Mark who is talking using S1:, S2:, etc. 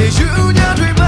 S1: des juniors dream